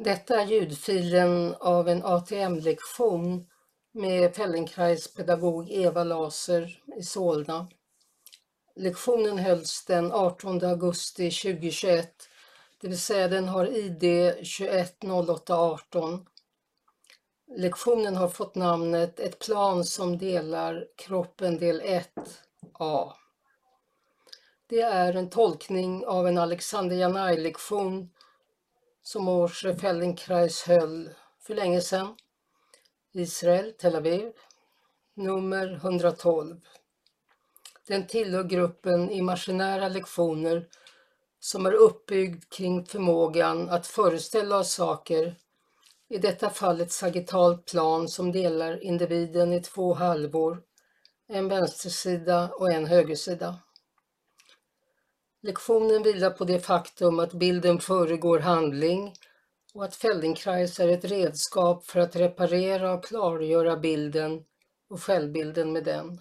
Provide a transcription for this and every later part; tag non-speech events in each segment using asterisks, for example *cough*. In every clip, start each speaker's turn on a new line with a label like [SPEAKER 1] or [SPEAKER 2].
[SPEAKER 1] Detta är ljudfilen av en ATM-lektion med Fellenkrais pedagog Eva Laser i Solna. Lektionen hölls den 18 augusti 2021, det vill säga den har ID 210818. Lektionen har fått namnet Ett plan som delar kroppen del 1A. Det är en tolkning av en Alexander Janai-lektion som Moshe Feldenkrais höll för länge sedan. Israel, Tel Aviv, nummer 112. Den tillhör gruppen imaginära lektioner som är uppbyggd kring förmågan att föreställa oss saker, i detta fall ett sagittalt plan som delar individen i två halvor, en vänstersida och en högersida. Lektionen vilar på det faktum att bilden föregår handling och att Feldenkrais är ett redskap för att reparera och klargöra bilden och självbilden med den.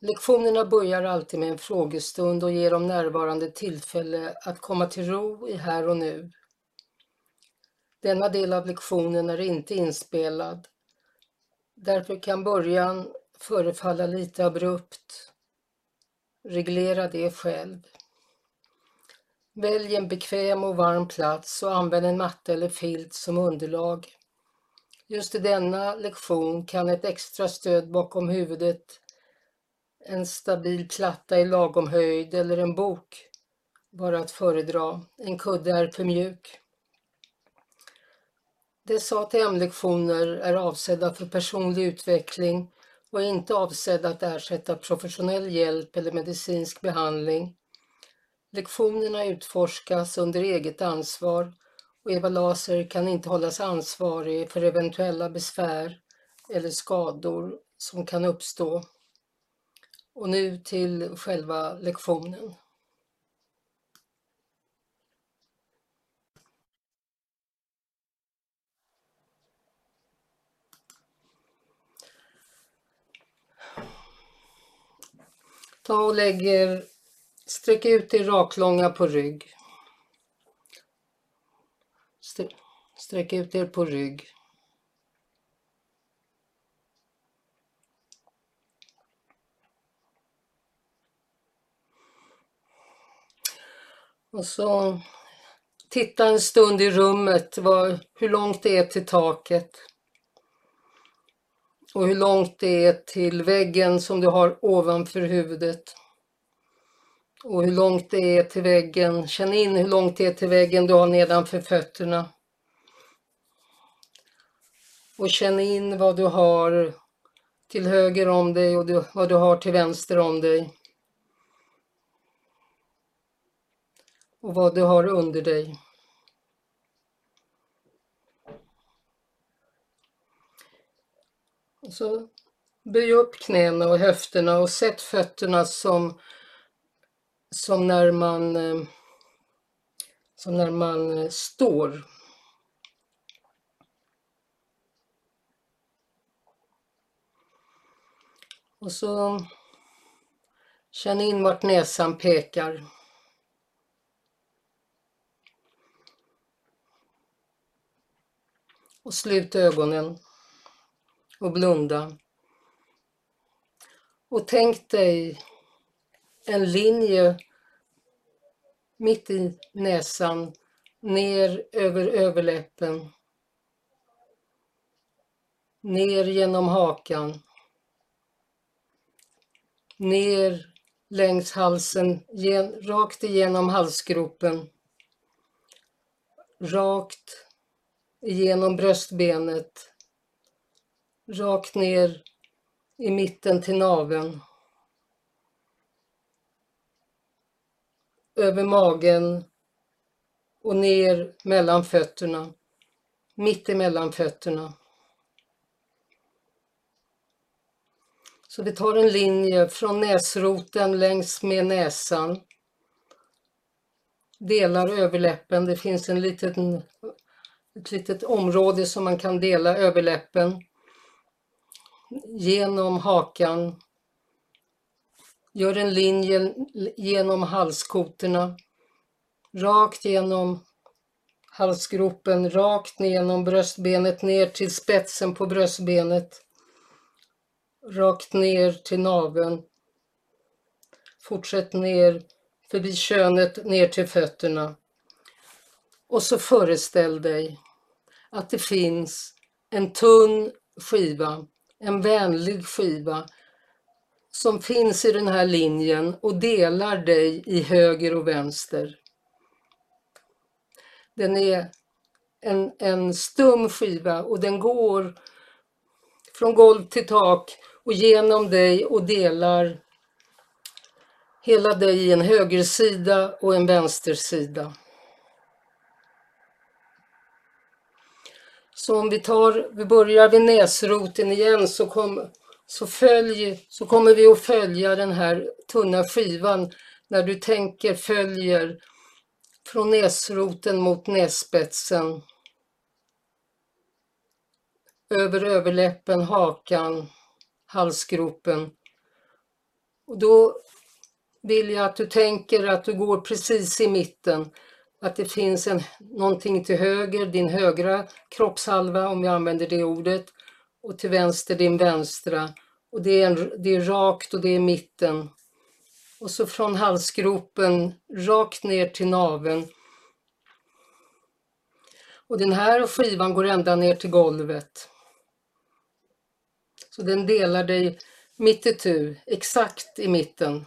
[SPEAKER 1] Lektionerna börjar alltid med en frågestund och ger de närvarande tillfälle att komma till ro i här och nu. Denna del av lektionen är inte inspelad. Därför kan början förefalla lite abrupt. Reglera det själv. Välj en bekväm och varm plats och använd en matta eller filt som underlag. Just i denna lektion kan ett extra stöd bakom huvudet, en stabil platta i lagom höjd eller en bok vara att föredra. En kudde är för mjuk. Dessa ATM-lektioner är avsedda för personlig utveckling och är inte avsedd att ersätta professionell hjälp eller medicinsk behandling. Lektionerna utforskas under eget ansvar och Eva Laser kan inte hållas ansvarig för eventuella besvär eller skador som kan uppstå. Och nu till själva lektionen. Ta och lägger, sträck ut dig raklånga på rygg. Sträck ut er på rygg. Och så titta en stund i rummet, var, hur långt det är till taket. Och hur långt det är till väggen som du har ovanför huvudet. Och hur långt det är till väggen. Känn in hur långt det är till väggen du har nedanför fötterna. Och känn in vad du har till höger om dig och vad du har till vänster om dig. Och vad du har under dig. Så böj upp knäna och höfterna och sätt fötterna som, som när man, eh, som när man eh, står. Och så känn in vart näsan pekar. Och slut ögonen och blunda. Och tänk dig en linje mitt i näsan ner över överläppen. Ner genom hakan. Ner längs halsen, gen, rakt igenom halsgropen. Rakt igenom bröstbenet rakt ner i mitten till naveln. Över magen och ner mellan fötterna, mitt emellan fötterna. Så vi tar en linje från näsroten längs med näsan. Delar överläppen, det finns en liten, ett litet område som man kan dela överläppen genom hakan. Gör en linje genom halskotorna. Rakt genom halsgropen rakt ner genom bröstbenet ner till spetsen på bröstbenet. Rakt ner till naveln. Fortsätt ner förbi könet ner till fötterna. Och så föreställ dig att det finns en tunn skiva, en vänlig skiva som finns i den här linjen och delar dig i höger och vänster. Den är en, en stum skiva och den går från golv till tak och genom dig och delar hela dig i en högersida och en vänstersida. Så om vi tar, vi börjar vid näsroten igen så, kom, så, följ, så kommer vi att följa den här tunna skivan när du tänker följer från näsroten mot nässpetsen. Över överläppen, hakan, halsgropen. Och då vill jag att du tänker att du går precis i mitten. Att det finns en, någonting till höger, din högra kroppshalva om jag använder det ordet. Och till vänster din vänstra. Och det är, en, det är rakt och det är mitten. Och så från halsgropen rakt ner till naveln. Och den här skivan går ända ner till golvet. Så den delar dig mitt i exakt i mitten.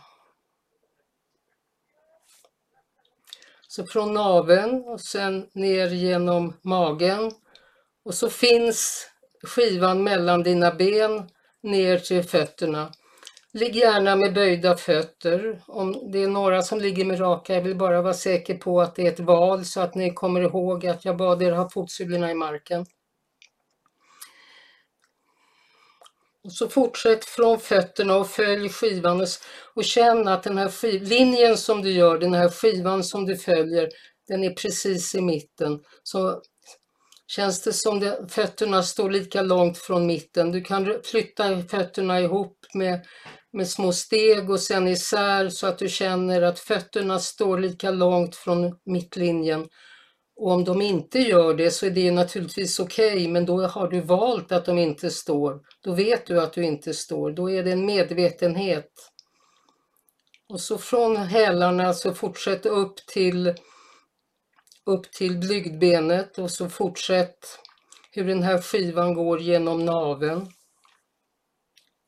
[SPEAKER 1] Så från naveln och sen ner genom magen. Och så finns skivan mellan dina ben ner till fötterna. Ligg gärna med böjda fötter. Om det är några som ligger med raka, jag vill bara vara säker på att det är ett val så att ni kommer ihåg att jag bad er ha fotsulorna i marken. Och så fortsätt från fötterna och följ skivan och, och känn att den här skiv, linjen som du gör, den här skivan som du följer, den är precis i mitten. Så känns det som att fötterna står lika långt från mitten. Du kan flytta fötterna ihop med, med små steg och sen isär så att du känner att fötterna står lika långt från mittlinjen. Och om de inte gör det så är det naturligtvis okej, okay, men då har du valt att de inte står. Då vet du att du inte står. Då är det en medvetenhet. Och så från hälarna så fortsätt upp till upp till blygdbenet och så fortsätt hur den här skivan går genom naven.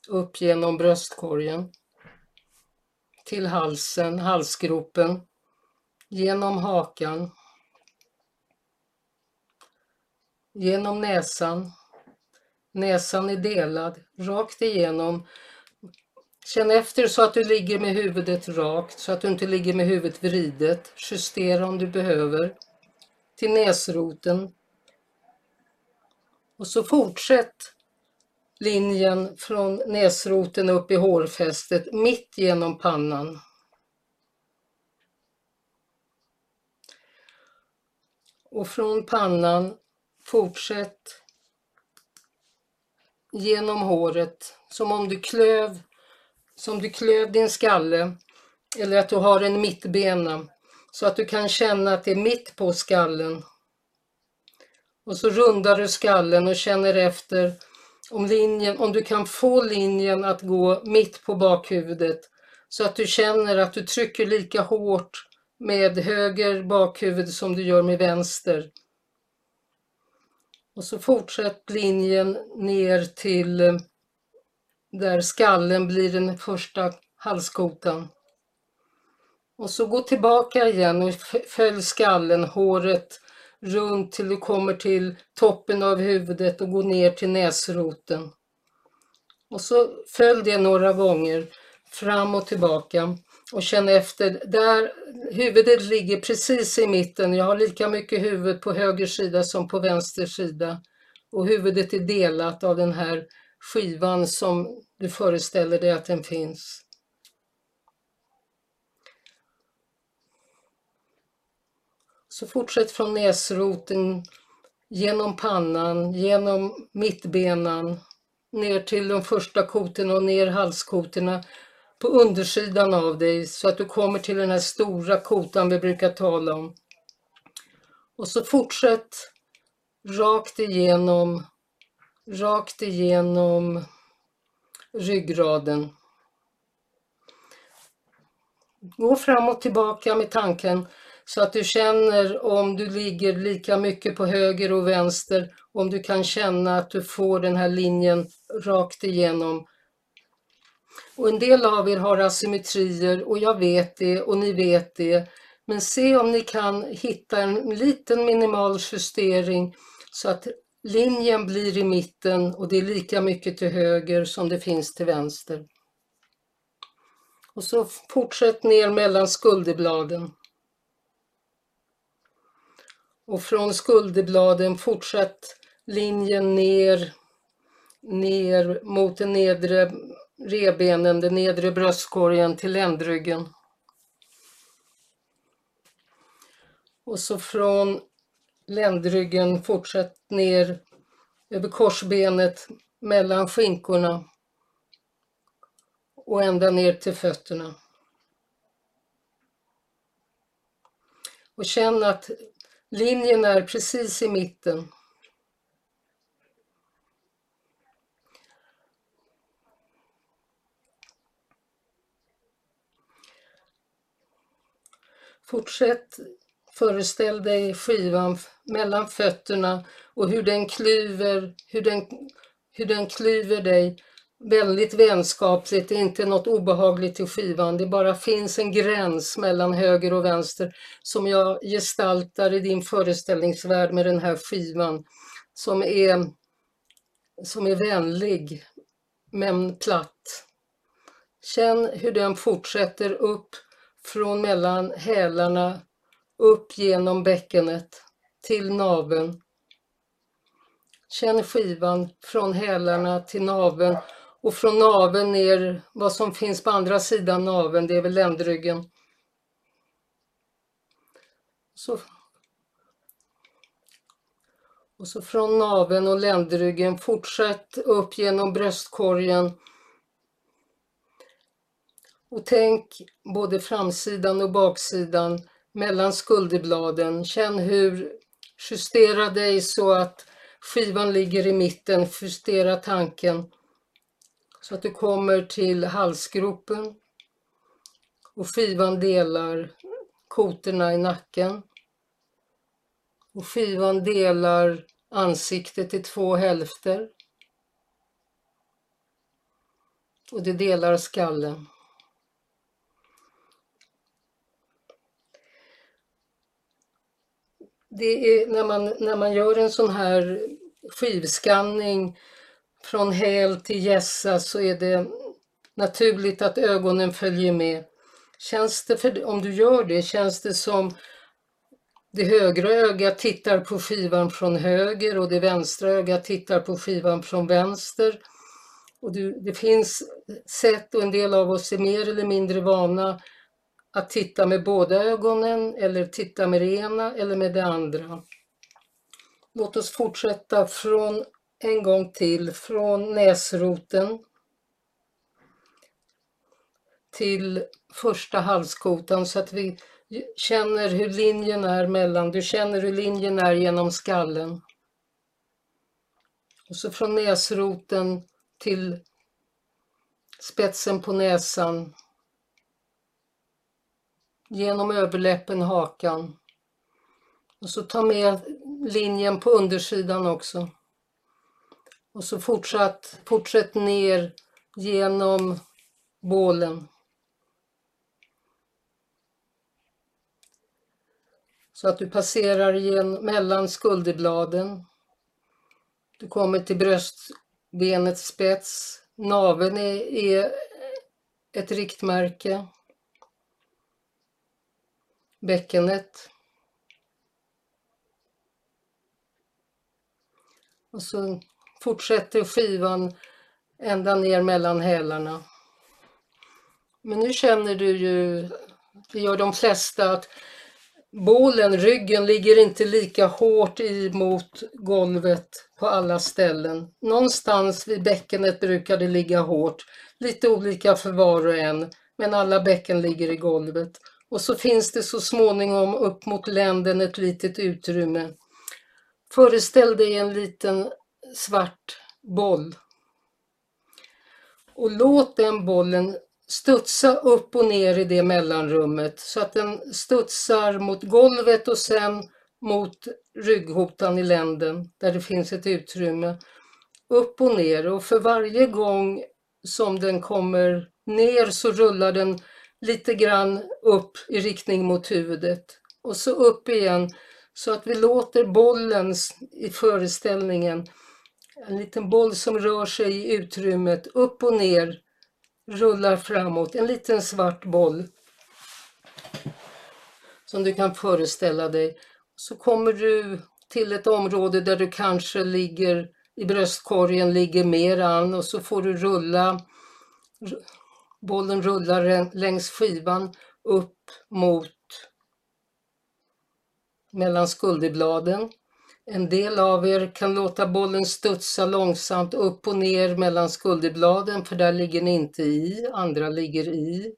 [SPEAKER 1] Upp genom bröstkorgen. Till halsen, halsgropen. Genom hakan genom näsan. Näsan är delad, rakt igenom. Känn efter så att du ligger med huvudet rakt, så att du inte ligger med huvudet vridet. Justera om du behöver. Till näsroten. Och så fortsätt linjen från näsroten upp i hårfästet, mitt genom pannan. Och från pannan Fortsätt genom håret som om du klöv, som du klöv din skalle eller att du har en mittbena så att du kan känna att det är mitt på skallen. Och så rundar du skallen och känner efter om, linjen, om du kan få linjen att gå mitt på bakhuvudet så att du känner att du trycker lika hårt med höger bakhuvud som du gör med vänster. Och så fortsätt linjen ner till eh, där skallen blir den första halskotan. Och så gå tillbaka igen och följ skallen, håret runt till du kommer till toppen av huvudet och gå ner till näsroten. Och så följ det några gånger fram och tillbaka och känn efter. Där huvudet ligger precis i mitten. Jag har lika mycket huvud på höger sida som på vänster sida. Och huvudet är delat av den här skivan som du föreställer dig att den finns. Så fortsätt från näsroten, genom pannan, genom mittbenan, ner till de första kotorna och ner halskotorna på undersidan av dig så att du kommer till den här stora kotan vi brukar tala om. Och så fortsätt rakt igenom, rakt igenom ryggraden. Gå fram och tillbaka med tanken så att du känner om du ligger lika mycket på höger och vänster, om du kan känna att du får den här linjen rakt igenom. Och en del av er har asymmetrier och jag vet det och ni vet det. Men se om ni kan hitta en liten minimal justering så att linjen blir i mitten och det är lika mycket till höger som det finns till vänster. Och så fortsätt ner mellan skulderbladen. Och från skulderbladen fortsätt linjen ner, ner mot den nedre rebenen, den nedre bröstkorgen till ländryggen. Och så från ländryggen fortsätt ner över korsbenet mellan skinkorna och ända ner till fötterna. Och känn att linjen är precis i mitten. Fortsätt. Föreställ dig skivan mellan fötterna och hur den klyver, hur den, hur den klyver dig. Väldigt vänskapligt, det är inte något obehagligt i skivan, det bara finns en gräns mellan höger och vänster som jag gestaltar i din föreställningsvärld med den här skivan som är, som är vänlig men platt. Känn hur den fortsätter upp från mellan hälarna, upp genom bäckenet till naveln. Känn skivan från hälarna till naveln och från naveln ner, vad som finns på andra sidan naveln, det är väl ländryggen. Så. Och så från naveln och ländryggen, fortsätt upp genom bröstkorgen. Och tänk både framsidan och baksidan mellan skulderbladen. Känn hur, justera dig så att skivan ligger i mitten, justera tanken. Så att du kommer till halsgropen och skivan delar kotorna i nacken. Och skivan delar ansiktet i två hälfter. Och det delar skallen. Det är när man, när man gör en sån här skivskanning från häl till gässa så är det naturligt att ögonen följer med. Känns det, för, om du gör det, känns det som det högra ögat tittar på skivan från höger och det vänstra ögat tittar på skivan från vänster. Och du, det finns sätt och en del av oss är mer eller mindre vana att titta med båda ögonen eller titta med det ena eller med det andra. Låt oss fortsätta från en gång till från näsroten till första halskotan så att vi känner hur linjen är mellan, du känner hur linjen är genom skallen. Och så från näsroten till spetsen på näsan. Genom överläppen, hakan. Och så ta med linjen på undersidan också. Och så fortsatt, fortsätt ner genom bålen. Så att du passerar igen, mellan skulderbladen. Du kommer till bröstbenets spets. Naveln är, är ett riktmärke. Bäckenet. Och så fortsätter skivan ända ner mellan hälarna. Men nu känner du ju, det gör de flesta, att bålen, ryggen, ligger inte lika hårt emot golvet på alla ställen. Någonstans vid bäckenet brukar det ligga hårt, lite olika för var och en, men alla bäcken ligger i golvet. Och så finns det så småningom upp mot länden ett litet utrymme. Föreställ dig en liten svart boll. Och låt den bollen studsa upp och ner i det mellanrummet så att den studsar mot golvet och sen mot rygghotan i länden där det finns ett utrymme. Upp och ner och för varje gång som den kommer ner så rullar den lite grann upp i riktning mot huvudet och så upp igen så att vi låter bollen i föreställningen, en liten boll som rör sig i utrymmet upp och ner, rullar framåt, en liten svart boll som du kan föreställa dig. Så kommer du till ett område där du kanske ligger i bröstkorgen, ligger mer an och så får du rulla Bollen rullar längs skivan upp mot mellan skulderbladen. En del av er kan låta bollen studsa långsamt upp och ner mellan skulderbladen för där ligger ni inte i, andra ligger i.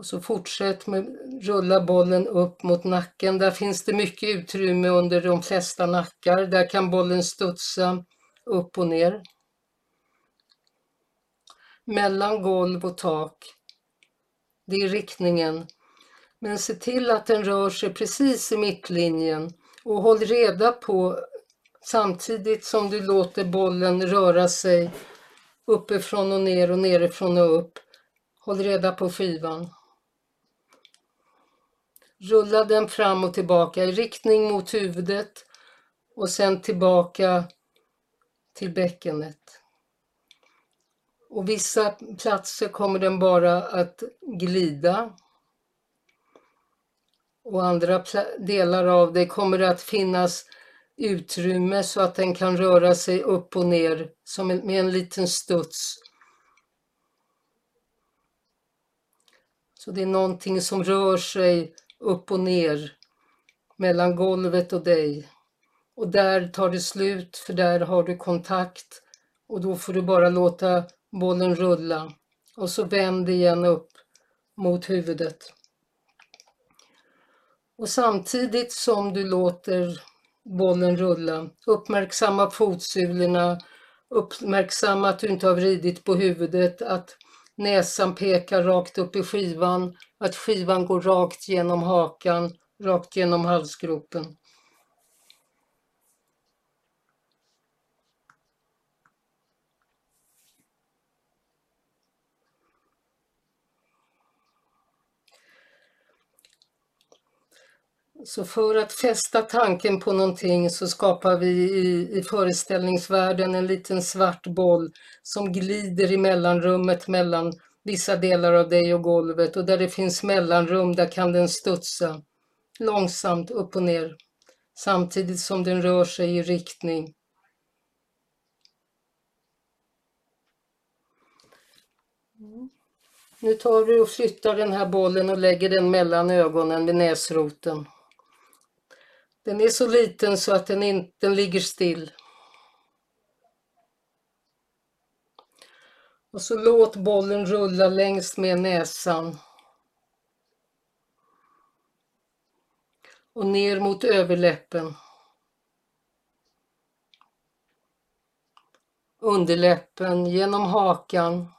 [SPEAKER 1] Och så fortsätt med rulla bollen upp mot nacken. Där finns det mycket utrymme under de flesta nackar. Där kan bollen studsa upp och ner. Mellan golv och tak. Det är riktningen. Men se till att den rör sig precis i mittlinjen och håll reda på samtidigt som du låter bollen röra sig uppifrån och ner och nerifrån och upp. Håll reda på skivan. Rulla den fram och tillbaka i riktning mot huvudet och sen tillbaka till bäckenet. Och vissa platser kommer den bara att glida. Och andra delar av det kommer det att finnas utrymme så att den kan röra sig upp och ner som med en liten studs. Så det är någonting som rör sig upp och ner mellan golvet och dig. Och där tar det slut för där har du kontakt och då får du bara låta bollen rulla och så vänd igen upp mot huvudet. Och samtidigt som du låter bollen rulla, uppmärksamma fotsulorna, uppmärksamma att du inte har vridit på huvudet, att näsan pekar rakt upp i skivan, att skivan går rakt genom hakan, rakt genom halsgropen. Så för att fästa tanken på någonting så skapar vi i, i föreställningsvärlden en liten svart boll som glider i mellanrummet mellan vissa delar av dig och golvet och där det finns mellanrum där kan den studsa långsamt upp och ner samtidigt som den rör sig i riktning. Nu tar du och flyttar den här bollen och lägger den mellan ögonen vid näsroten. Den är så liten så att den inte ligger still. Och så låt bollen rulla längs med näsan. Och ner mot överläppen. Underläppen, genom hakan.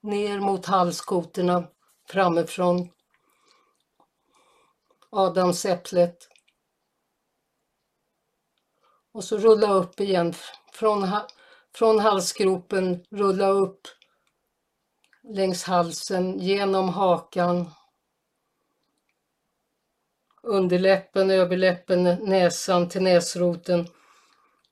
[SPEAKER 1] Ner mot halskotorna framifrån. Adamsäpplet. Och så rulla upp igen från från halsgropen rulla upp längs halsen, genom hakan, underläppen, överläppen, näsan till näsroten.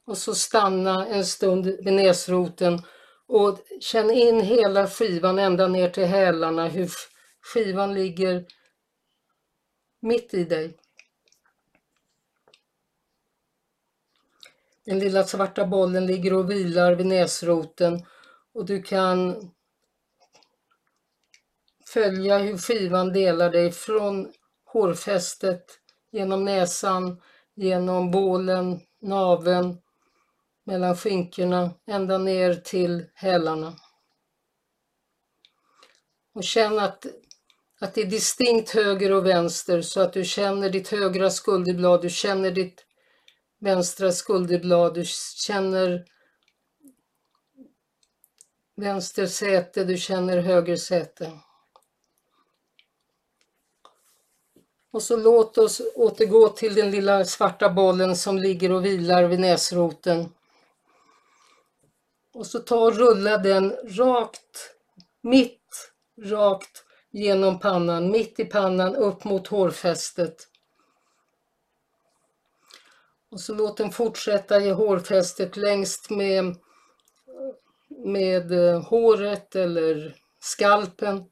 [SPEAKER 1] Och så stanna en stund vid näsroten och känn in hela skivan ända ner till hälarna, hur skivan ligger mitt i dig. Den lilla svarta bollen ligger och vilar vid näsroten och du kan följa hur skivan delar dig från hårfästet genom näsan, genom bålen, naven, mellan skinkorna ända ner till hälarna. Och känn att, att det är distinkt höger och vänster så att du känner ditt högra skulderblad, du känner ditt vänstra skulderblad, du känner vänster säte, du känner höger säte. Och så låt oss återgå till den lilla svarta bollen som ligger och vilar vid näsroten. Och så ta och rulla den rakt, mitt, rakt genom pannan, mitt i pannan upp mot hårfästet. Och så låt den fortsätta i hårfästet längst med, med eh, håret eller skalpen.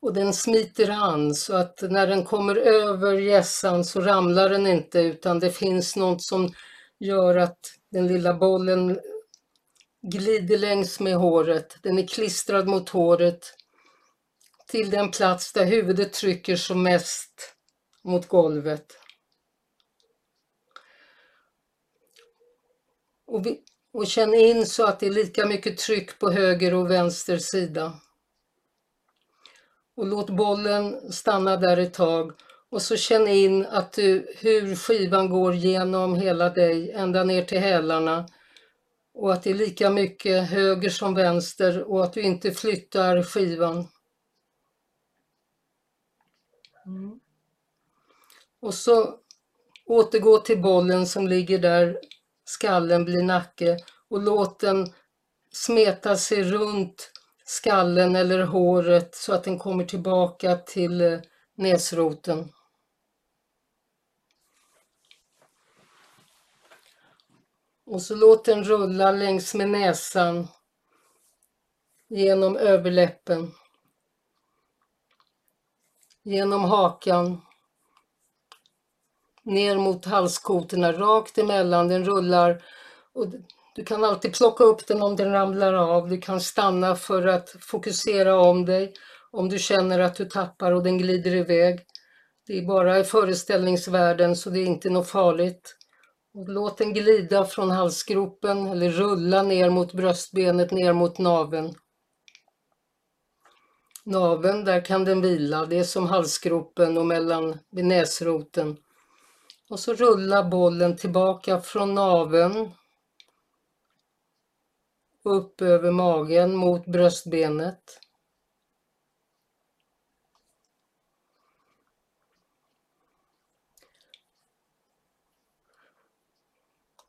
[SPEAKER 1] Och den smiter an så att när den kommer över gässan så ramlar den inte utan det finns något som gör att den lilla bollen glider längs med håret. Den är klistrad mot håret till den plats där huvudet trycker som mest mot golvet. Och, vi, och känn in så att det är lika mycket tryck på höger och vänster sida. Och låt bollen stanna där ett tag och så känn in att du, hur skivan går genom hela dig ända ner till hälarna och att det är lika mycket höger som vänster och att du inte flyttar skivan. Mm. Och så återgå till bollen som ligger där skallen blir nacke och låt den smeta sig runt skallen eller håret så att den kommer tillbaka till eh, näsroten. Och så låt den rulla längs med näsan genom överläppen, genom hakan, ner mot halskotorna, rakt emellan. Den rullar och du kan alltid plocka upp den om den ramlar av. Du kan stanna för att fokusera om dig om du känner att du tappar och den glider iväg. Det är bara i föreställningsvärlden så det är inte något farligt. Och låt den glida från halsgropen eller rulla ner mot bröstbenet, ner mot naven. Naven, där kan den vila. Det är som halsgropen och mellan vid näsroten. Och så rulla bollen tillbaka från naven upp över magen mot bröstbenet.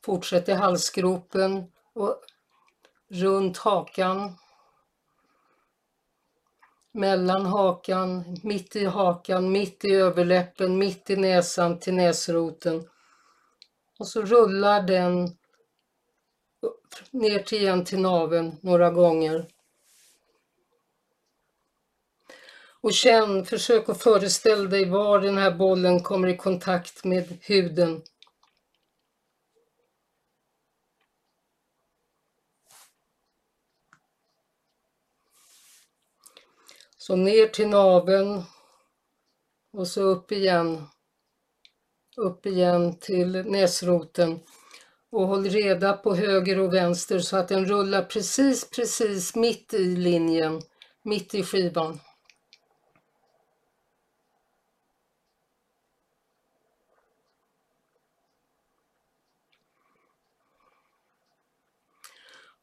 [SPEAKER 1] Fortsätt i halsgropen och runt hakan. Mellan hakan, mitt i hakan, mitt i överläppen, mitt i näsan till näsroten. Och så rullar den ner till igen till naven några gånger. Och känn, försök att föreställa dig var den här bollen kommer i kontakt med huden. Så ner till naveln och så upp igen. Upp igen till näsroten. Och håll reda på höger och vänster så att den rullar precis, precis mitt i linjen, mitt i skivan.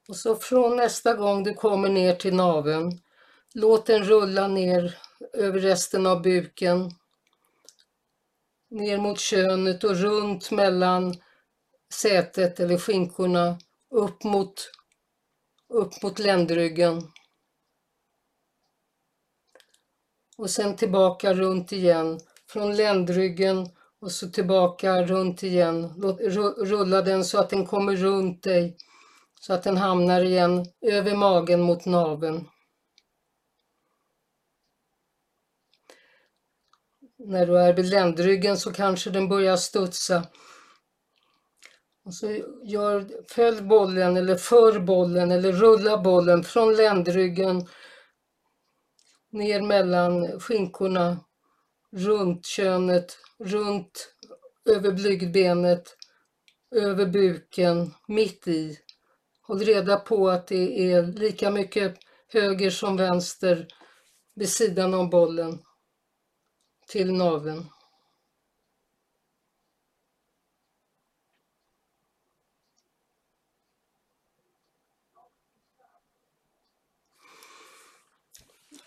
[SPEAKER 1] Och så från nästa gång du kommer ner till naveln Låt den rulla ner över resten av buken. Ner mot könet och runt mellan sätet eller skinkorna upp mot, upp mot ländryggen. Och sen tillbaka runt igen. Från ländryggen och så tillbaka runt igen. Låt, rulla den så att den kommer runt dig. Så att den hamnar igen över magen mot naveln. När du är vid ländryggen så kanske den börjar studsa. Och så gör, följ bollen eller för bollen eller rulla bollen från ländryggen ner mellan skinkorna, runt könet, runt över blygdbenet över buken, mitt i. Håll reda på att det är lika mycket höger som vänster vid sidan om bollen till naveln.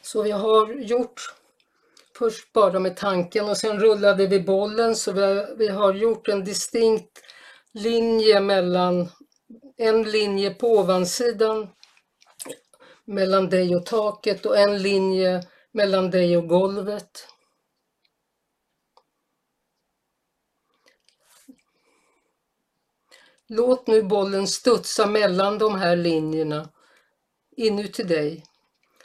[SPEAKER 1] Så vi har gjort först bara med tanken och sen rullade vi bollen så vi har, vi har gjort en distinkt linje mellan en linje på ovansidan mellan dig och taket och en linje mellan dig och golvet. Låt nu bollen studsa mellan de här linjerna inuti dig.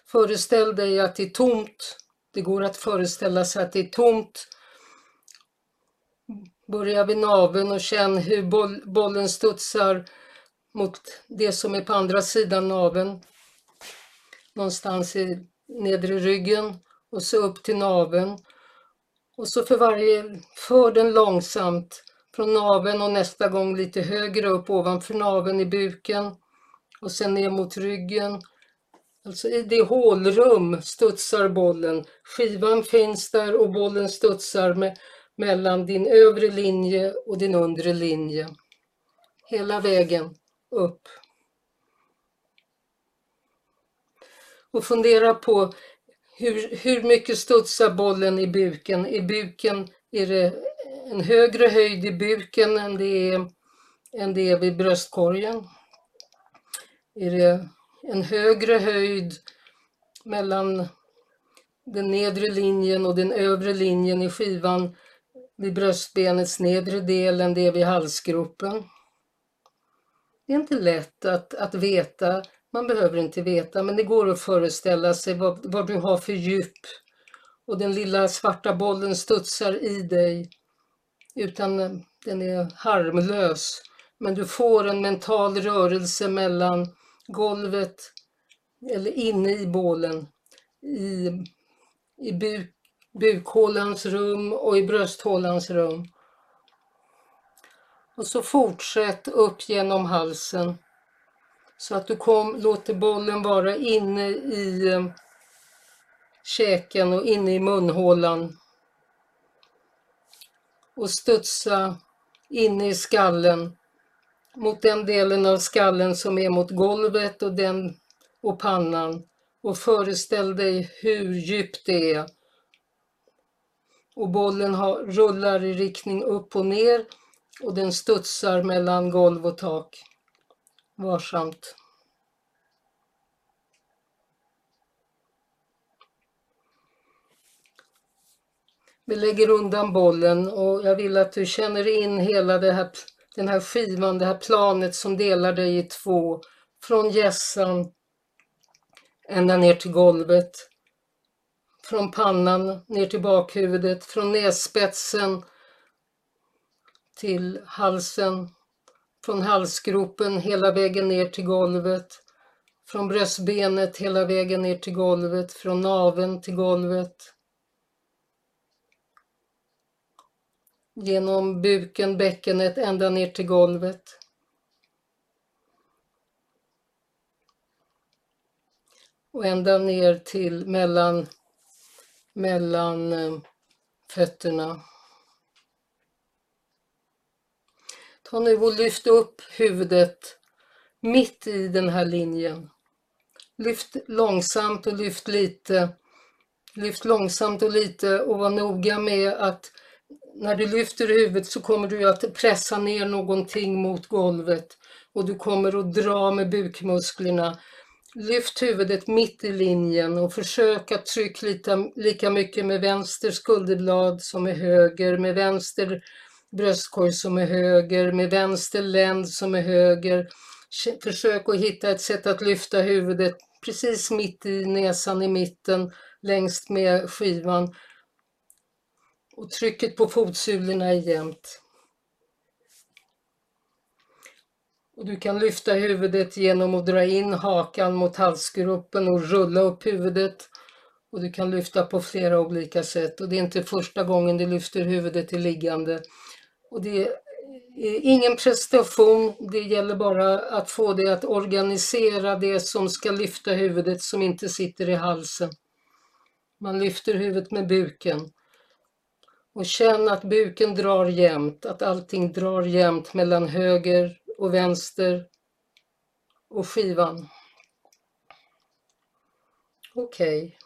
[SPEAKER 1] Föreställ dig att det är tomt. Det går att föreställa sig att det är tomt. Börja vid naveln och känn hur boll, bollen studsar mot det som är på andra sidan naveln. Någonstans i nedre ryggen och så upp till naveln. Och så för varje, för den långsamt från naveln och nästa gång lite högre upp ovanför naveln i buken och sen ner mot ryggen Alltså i det hålrum studsar bollen. Skivan finns där och bollen studsar med, mellan din övre linje och din undre linje. Hela vägen upp. Och fundera på hur, hur mycket studsar bollen i buken? I buken är det en högre höjd i buken än det är, än det är vid bröstkorgen. Är det en högre höjd mellan den nedre linjen och den övre linjen i skivan vid bröstbenets nedre del än det är vid halsgropen. Det är inte lätt att, att veta, man behöver inte veta, men det går att föreställa sig vad, vad du har för djup. Och den lilla svarta bollen studsar i dig utan eh, den är harmlös. Men du får en mental rörelse mellan golvet eller inne i bålen i, i buk, bukhålans rum och i brösthålans rum. Och så fortsätt upp genom halsen så att du kom, låter bollen vara inne i eh, käken och inne i munhålan och studsa inne i skallen mot den delen av skallen som är mot golvet och, den, och pannan och föreställ dig hur djupt det är. Och bollen har, rullar i riktning upp och ner och den studsar mellan golv och tak. Varsamt. Vi lägger undan bollen och jag vill att du känner in hela det här den här skivan, det här planet som delar dig i två. Från gässan ända ner till golvet. Från pannan ner till bakhuvudet, från nässpetsen till halsen. Från halsgropen hela vägen ner till golvet. Från bröstbenet hela vägen ner till golvet, från naveln till golvet. Genom buken, bäckenet ända ner till golvet. Och ända ner till mellan, mellan eh, fötterna. Ta nu och lyft upp huvudet mitt i den här linjen. Lyft långsamt och lyft lite. Lyft långsamt och lite och var noga med att när du lyfter huvudet så kommer du att pressa ner någonting mot golvet och du kommer att dra med bukmusklerna. Lyft huvudet mitt i linjen och försök att trycka lika, lika mycket med vänster skulderblad som med höger, med vänster bröstkorg som är höger, med vänster länd som är höger. Försök att hitta ett sätt att lyfta huvudet precis mitt i näsan i mitten, längst med skivan och trycket på fotsulorna är jämnt. Och du kan lyfta huvudet genom att dra in hakan mot halsgropen och rulla upp huvudet. Och du kan lyfta på flera olika sätt och det är inte första gången du lyfter huvudet till liggande. Och det Ingen prestation, det gäller bara att få dig att organisera det som ska lyfta huvudet som inte sitter i halsen. Man lyfter huvudet med buken. Och känn att buken drar jämnt, att allting drar jämnt mellan höger och vänster och skivan. Okej. Okay.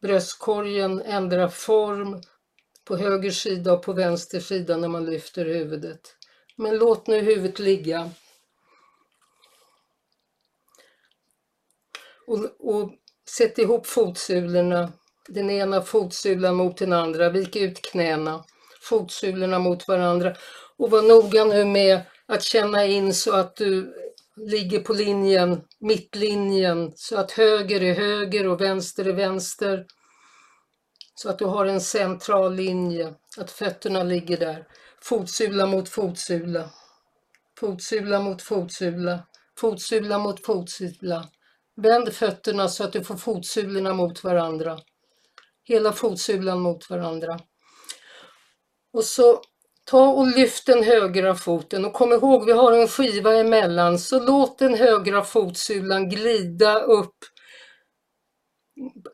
[SPEAKER 1] Bröstkorgen ändrar form på höger sida och på vänster sida när man lyfter huvudet. Men låt nu huvudet ligga. Och, och sätt ihop fotsulorna, den ena fotsulan mot den andra, vik ut knäna, fotsulorna mot varandra och var noga nu med att känna in så att du ligger på linjen, mittlinjen, så att höger är höger och vänster är vänster. Så att du har en central linje, att fötterna ligger där. Fotsula mot fotsula. Fotsula mot fotsula. Fotsula mot fotsula. Vänd fötterna så att du får fotsulorna mot varandra. Hela fotsulan mot varandra. Och så ta och lyft den högra foten och kom ihåg vi har en skiva emellan så låt den högra fotsulan glida upp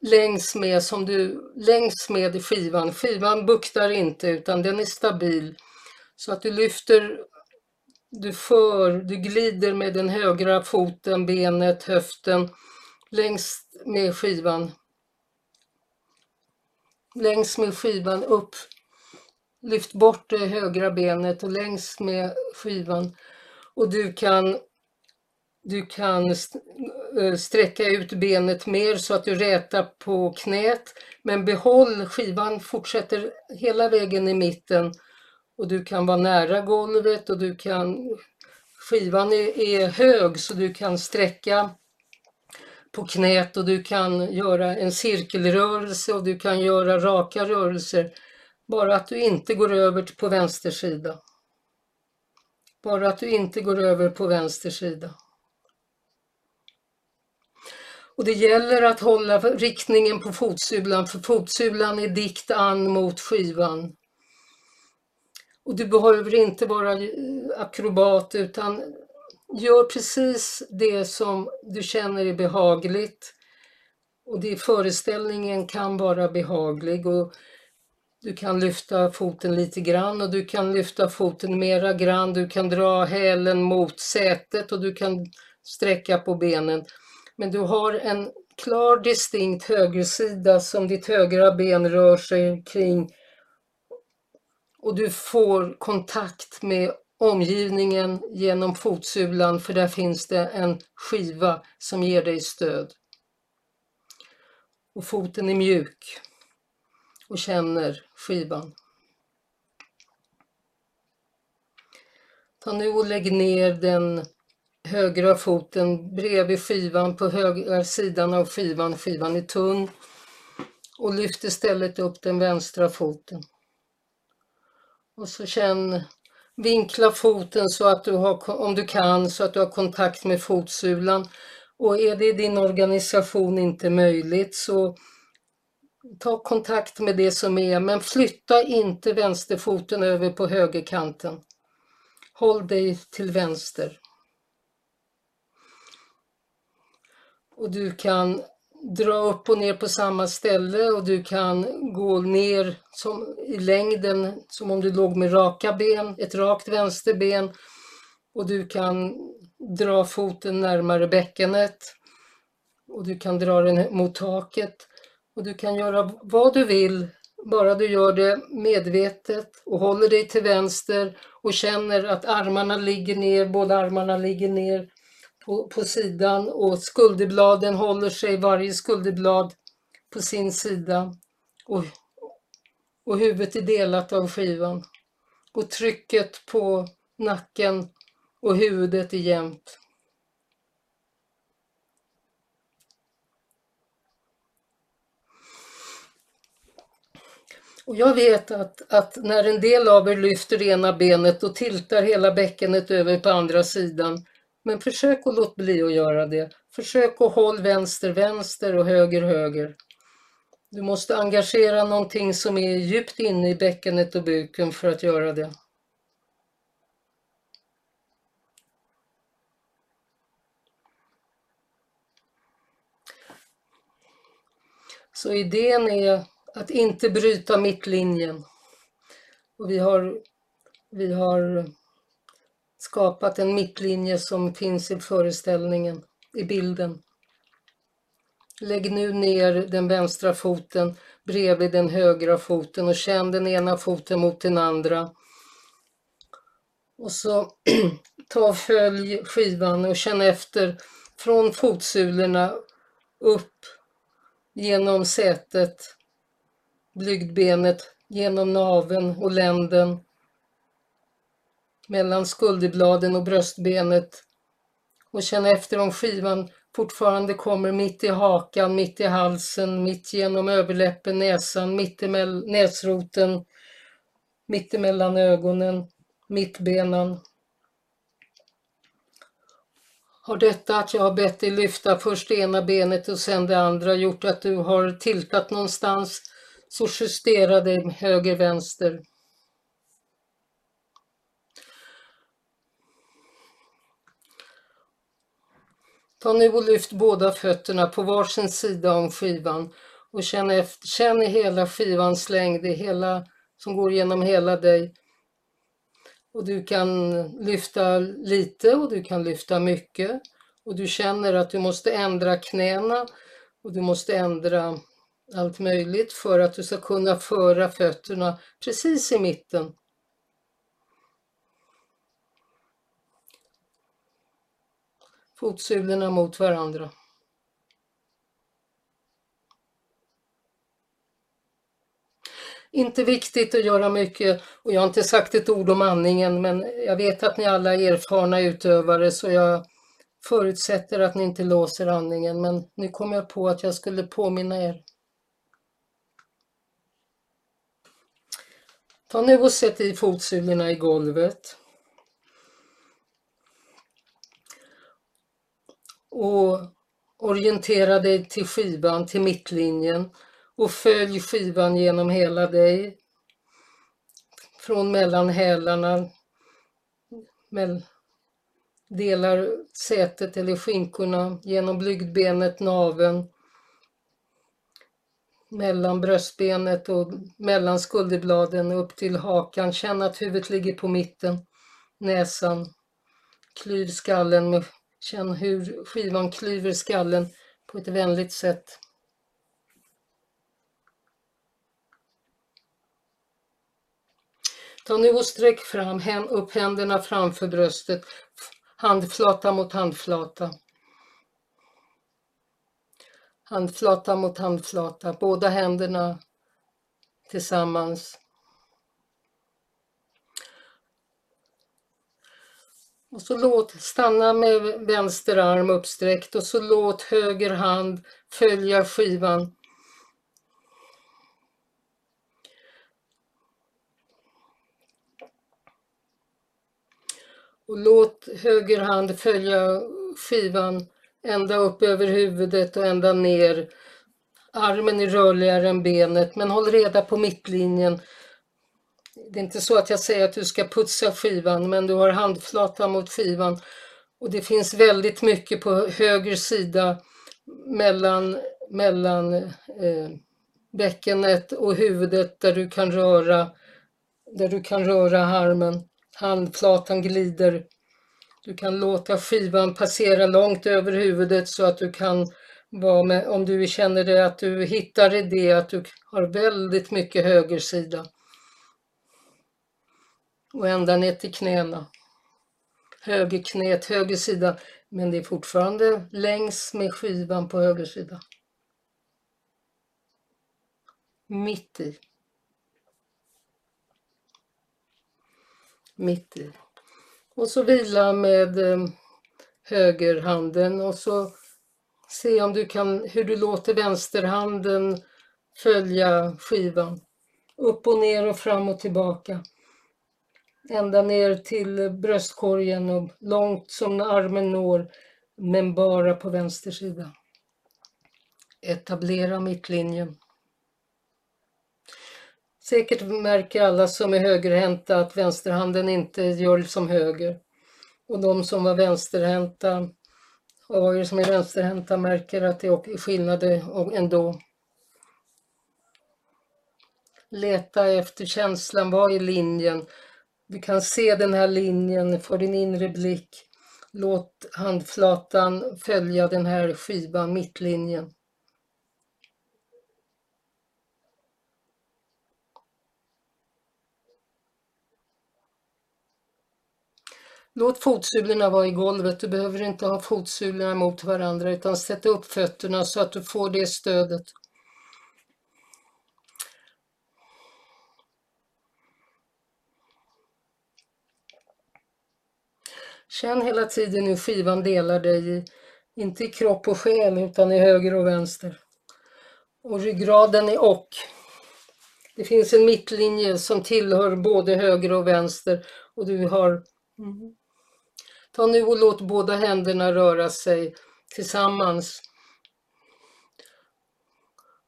[SPEAKER 1] längs med, som du, längs med skivan. Skivan buktar inte utan den är stabil. Så att du lyfter, du för, du glider med den högra foten, benet, höften längs med skivan. Längs med skivan upp. Lyft bort det högra benet och längs med skivan. Och du kan du kan eh, sträcka ut benet mer så att du rätar på knät. Men behåll skivan, fortsätter hela vägen i mitten. Och du kan vara nära golvet och du kan... Skivan är, är hög så du kan sträcka på knät och du kan göra en cirkelrörelse och du kan göra raka rörelser. Bara att du inte går över på vänster sida. Bara att du inte går över på vänster sida. Och det gäller att hålla riktningen på fotsulan för fotsulan är dikt an mot skivan. Och du behöver inte vara akrobat utan gör precis det som du känner är behagligt. Och det, föreställningen kan vara behaglig och du kan lyfta foten lite grann och du kan lyfta foten mera grann. Du kan dra hälen mot sätet och du kan sträcka på benen. Men du har en klar distinkt högersida som ditt högra ben rör sig kring och du får kontakt med omgivningen genom fotsulan för där finns det en skiva som ger dig stöd. Och foten är mjuk och känner skivan. Ta nu och lägg ner den högra foten bredvid skivan på högra sidan av skivan. Skivan är tunn. Och lyft istället upp den vänstra foten. Och så känn, vinkla foten så att du har, om du kan, så att du har kontakt med fotsulan. Och är det i din organisation inte möjligt så ta kontakt med det som är, men flytta inte vänsterfoten över på högerkanten. Håll dig till vänster. Och du kan dra upp och ner på samma ställe och du kan gå ner som i längden som om du låg med raka ben, ett rakt vänsterben. Och du kan dra foten närmare bäckenet och du kan dra den mot taket. Och du kan göra vad du vill, bara du gör det medvetet och håller dig till vänster och känner att armarna ligger ner, båda armarna ligger ner på, på sidan och skulderbladen håller sig varje skulderblad på sin sida och, och huvudet är delat av skivan. Och trycket på nacken och huvudet är jämnt. Och jag vet att, att när en del av er lyfter ena benet och tiltar hela bäckenet över på andra sidan men försök att låta bli att göra det. Försök att hålla vänster, vänster och höger, höger. Du måste engagera någonting som är djupt inne i bäckenet och buken för att göra det. Så idén är att inte bryta mittlinjen. Och vi har, vi har skapat en mittlinje som finns i föreställningen, i bilden. Lägg nu ner den vänstra foten bredvid den högra foten och känn den ena foten mot den andra. Och så *clears throat* ta och följ skivan och känn efter från fotsulorna upp genom sätet, blygdbenet, genom naven och länden, mellan skulderbladen och bröstbenet och känn efter om skivan fortfarande kommer mitt i hakan, mitt i halsen, mitt genom överläppen, näsan, mitt i näsroten, mitt emellan ögonen, mittbenan. Har detta att jag har bett dig lyfta först det ena benet och sen det andra gjort att du har tiltat någonstans så justera dig höger, vänster. Ta nu och lyft båda fötterna på varsin sida om skivan och känn, efter, känn i hela skivans längd, hela, som går genom hela dig. Och du kan lyfta lite och du kan lyfta mycket. Och du känner att du måste ändra knäna och du måste ändra allt möjligt för att du ska kunna föra fötterna precis i mitten. Fotsulorna mot varandra. Inte viktigt att göra mycket och jag har inte sagt ett ord om andningen men jag vet att ni alla är erfarna utövare så jag förutsätter att ni inte låser andningen men nu kom jag på att jag skulle påminna er. Ta nu och sätt i fotsulorna i golvet. Och orientera dig till skivan, till mittlinjen och följ skivan genom hela dig. Från mellan hälarna, delar sätet eller skinkorna, genom blygdbenet, naven, mellan bröstbenet och mellan skulderbladen upp till hakan. Känn att huvudet ligger på mitten, näsan, klyv skallen, med, känn hur skivan klyver skallen på ett vänligt sätt. Ta nu och sträck fram, upp händerna framför bröstet, handflata mot handflata. Handflata mot handflata, båda händerna tillsammans. Och så låt, stanna med vänster arm uppsträckt och så låt höger hand följa skivan Och låt höger hand följa skivan ända upp över huvudet och ända ner. Armen är rörligare än benet, men håll reda på mittlinjen. Det är inte så att jag säger att du ska putsa skivan, men du har handflatan mot skivan. Och det finns väldigt mycket på höger sida mellan, mellan eh, bäckenet och huvudet där du kan röra, där du kan röra harmen. Handflatan glider. Du kan låta skivan passera långt över huvudet så att du kan vara med, om du känner det att du hittar i det, att du har väldigt mycket högersida. Och ända ner till knäna. Höger knät, höger sida, men det är fortfarande längs med skivan på höger sida. Mitt i. mitt i. Och så vila med eh, högerhanden och så se om du kan, hur du låter vänsterhanden följa skivan. Upp och ner och fram och tillbaka. Ända ner till bröstkorgen och långt som armen når, men bara på vänster sida. Etablera mittlinjen. Säkert märker alla som är högerhänta att vänsterhanden inte gör som höger. Och de som var vänsterhänta och er som är vänsterhänta märker att det är skillnader ändå. Leta efter känslan, vad är linjen? Du kan se den här linjen för din inre blick. Låt handflatan följa den här skivan, mittlinjen. Låt fotsulorna vara i golvet. Du behöver inte ha fotsulorna mot varandra utan sätta upp fötterna så att du får det stödet. Känn hela tiden hur skivan delar dig, i, inte i kropp och själ utan i höger och vänster. Och ryggraden är och. Det finns en mittlinje som tillhör både höger och vänster och du har. Mm. Ta nu och låt båda händerna röra sig tillsammans.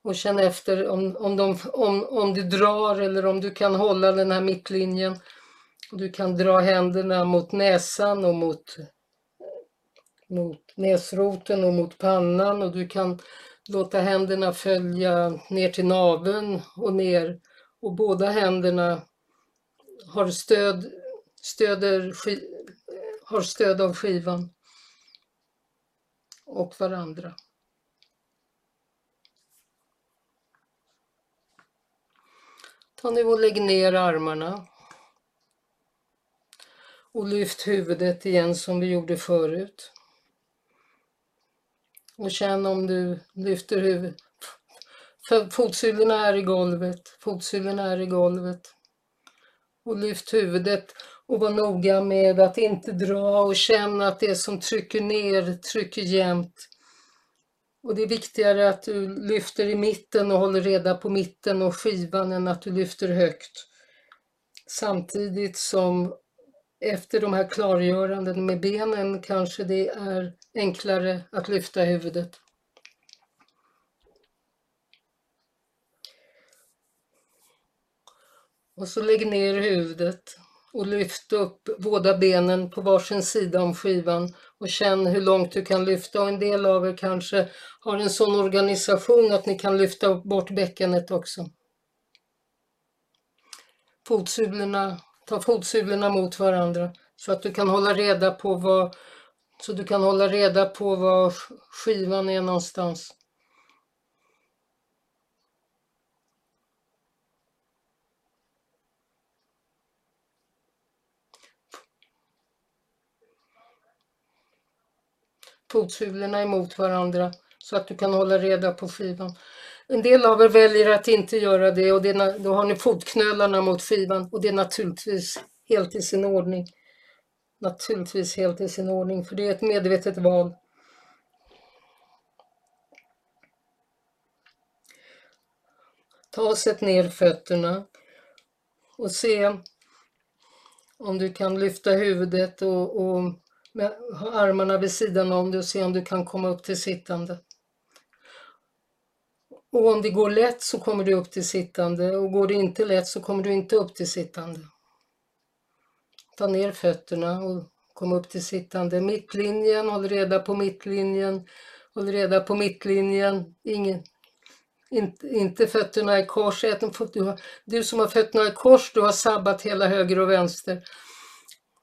[SPEAKER 1] Och känn efter om, om, de, om, om du drar eller om du kan hålla den här mittlinjen. Du kan dra händerna mot näsan och mot, mot näsroten och mot pannan och du kan låta händerna följa ner till naveln och ner och båda händerna har stöd, stöder har stöd av skivan och varandra. Ta nu och lägg ner armarna. Och lyft huvudet igen som vi gjorde förut. Och känn om du lyfter huvudet. Fotsulorna är i golvet, fotsulorna är i golvet. Och lyft huvudet och var noga med att inte dra och känna att det som trycker ner trycker jämnt. Och det är viktigare att du lyfter i mitten och håller reda på mitten och skivan än att du lyfter högt. Samtidigt som efter de här klargöranden med benen kanske det är enklare att lyfta huvudet. Och så lägg ner huvudet och lyft upp båda benen på varsin sida om skivan och känn hur långt du kan lyfta och en del av er kanske har en sån organisation att ni kan lyfta bort bäckenet också. Fotsulorna, ta fotsulorna mot varandra så att du kan hålla reda på vad så du kan hålla reda på var skivan är någonstans. fotsulorna emot varandra så att du kan hålla reda på skivan. En del av er väljer att inte göra det och det, då har ni fotknölarna mot skivan och det är naturligtvis helt i sin ordning. Naturligtvis helt i sin ordning för det är ett medvetet val. Ta och sätt ner fötterna och se om du kan lyfta huvudet och, och med armarna vid sidan om dig och se om du kan komma upp till sittande. Och om det går lätt så kommer du upp till sittande och går det inte lätt så kommer du inte upp till sittande. Ta ner fötterna och kom upp till sittande. Mittlinjen, håll reda på mittlinjen. Håll reda på mittlinjen. Ingen, inte, inte fötterna i kors. Du, har, du som har fötterna i kors, du har sabbat hela höger och vänster.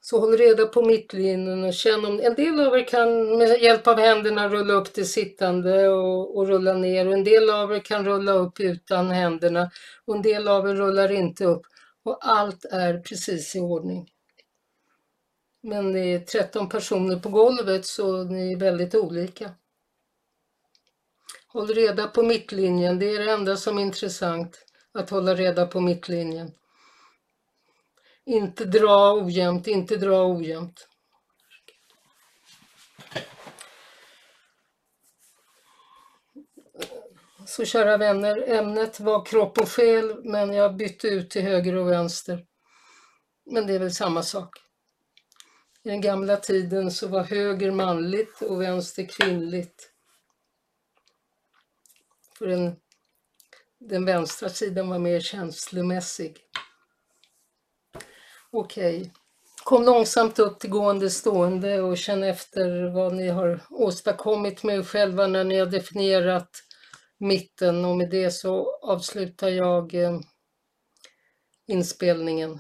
[SPEAKER 1] Så håll reda på mittlinjen och känn om en del av er kan med hjälp av händerna rulla upp till sittande och, och, rulla ner och en del av er kan rulla upp utan händerna och en del av er rullar inte upp och allt är precis i ordning. Men det är 13 personer på golvet så ni är väldigt olika. Håll reda på mittlinjen, det är det enda som är intressant, att hålla reda på mittlinjen. Inte dra ojämnt, inte dra ojämnt. Så kära vänner, ämnet var kropp och själ men jag bytte ut till höger och vänster. Men det är väl samma sak. I den gamla tiden så var höger manligt och vänster kvinnligt. För den, den vänstra sidan var mer känslomässig. Okej. Okay. Kom långsamt upp till gående stående och känn efter vad ni har åstadkommit med er själva när ni har definierat mitten och med det så avslutar jag eh, inspelningen.